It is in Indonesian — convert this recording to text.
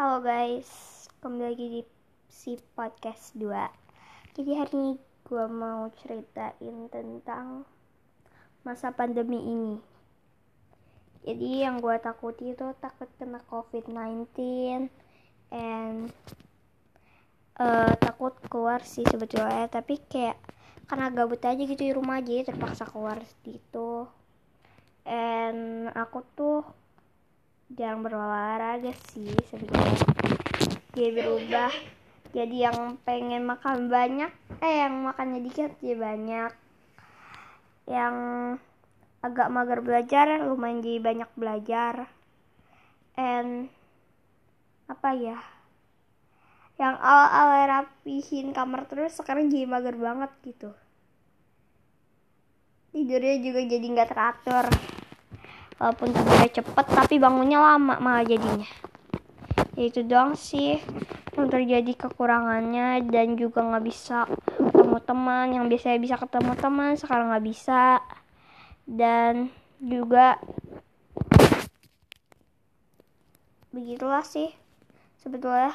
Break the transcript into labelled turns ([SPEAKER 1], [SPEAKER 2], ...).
[SPEAKER 1] Halo guys, kembali lagi di si podcast 2 Jadi hari ini gue mau ceritain tentang masa pandemi ini. Jadi yang gue takuti itu takut kena covid-19 And uh, takut keluar sih sebetulnya. Tapi kayak karena gabut aja gitu di rumah aja terpaksa keluar gitu. And aku tuh jarang berolahraga sih sebenarnya. Dia berubah jadi yang pengen makan banyak. Eh yang makannya dikit jadi banyak. Yang agak mager belajar lumayan jadi banyak belajar. And apa ya? Yang awal-awal rapihin kamar terus sekarang jadi mager banget gitu. Tidurnya juga jadi nggak teratur walaupun tidurnya cepet tapi bangunnya lama malah jadinya. Ya itu doang sih yang terjadi kekurangannya dan juga nggak bisa ketemu teman. Yang biasanya bisa ketemu teman sekarang nggak bisa. Dan juga begitulah sih sebetulnya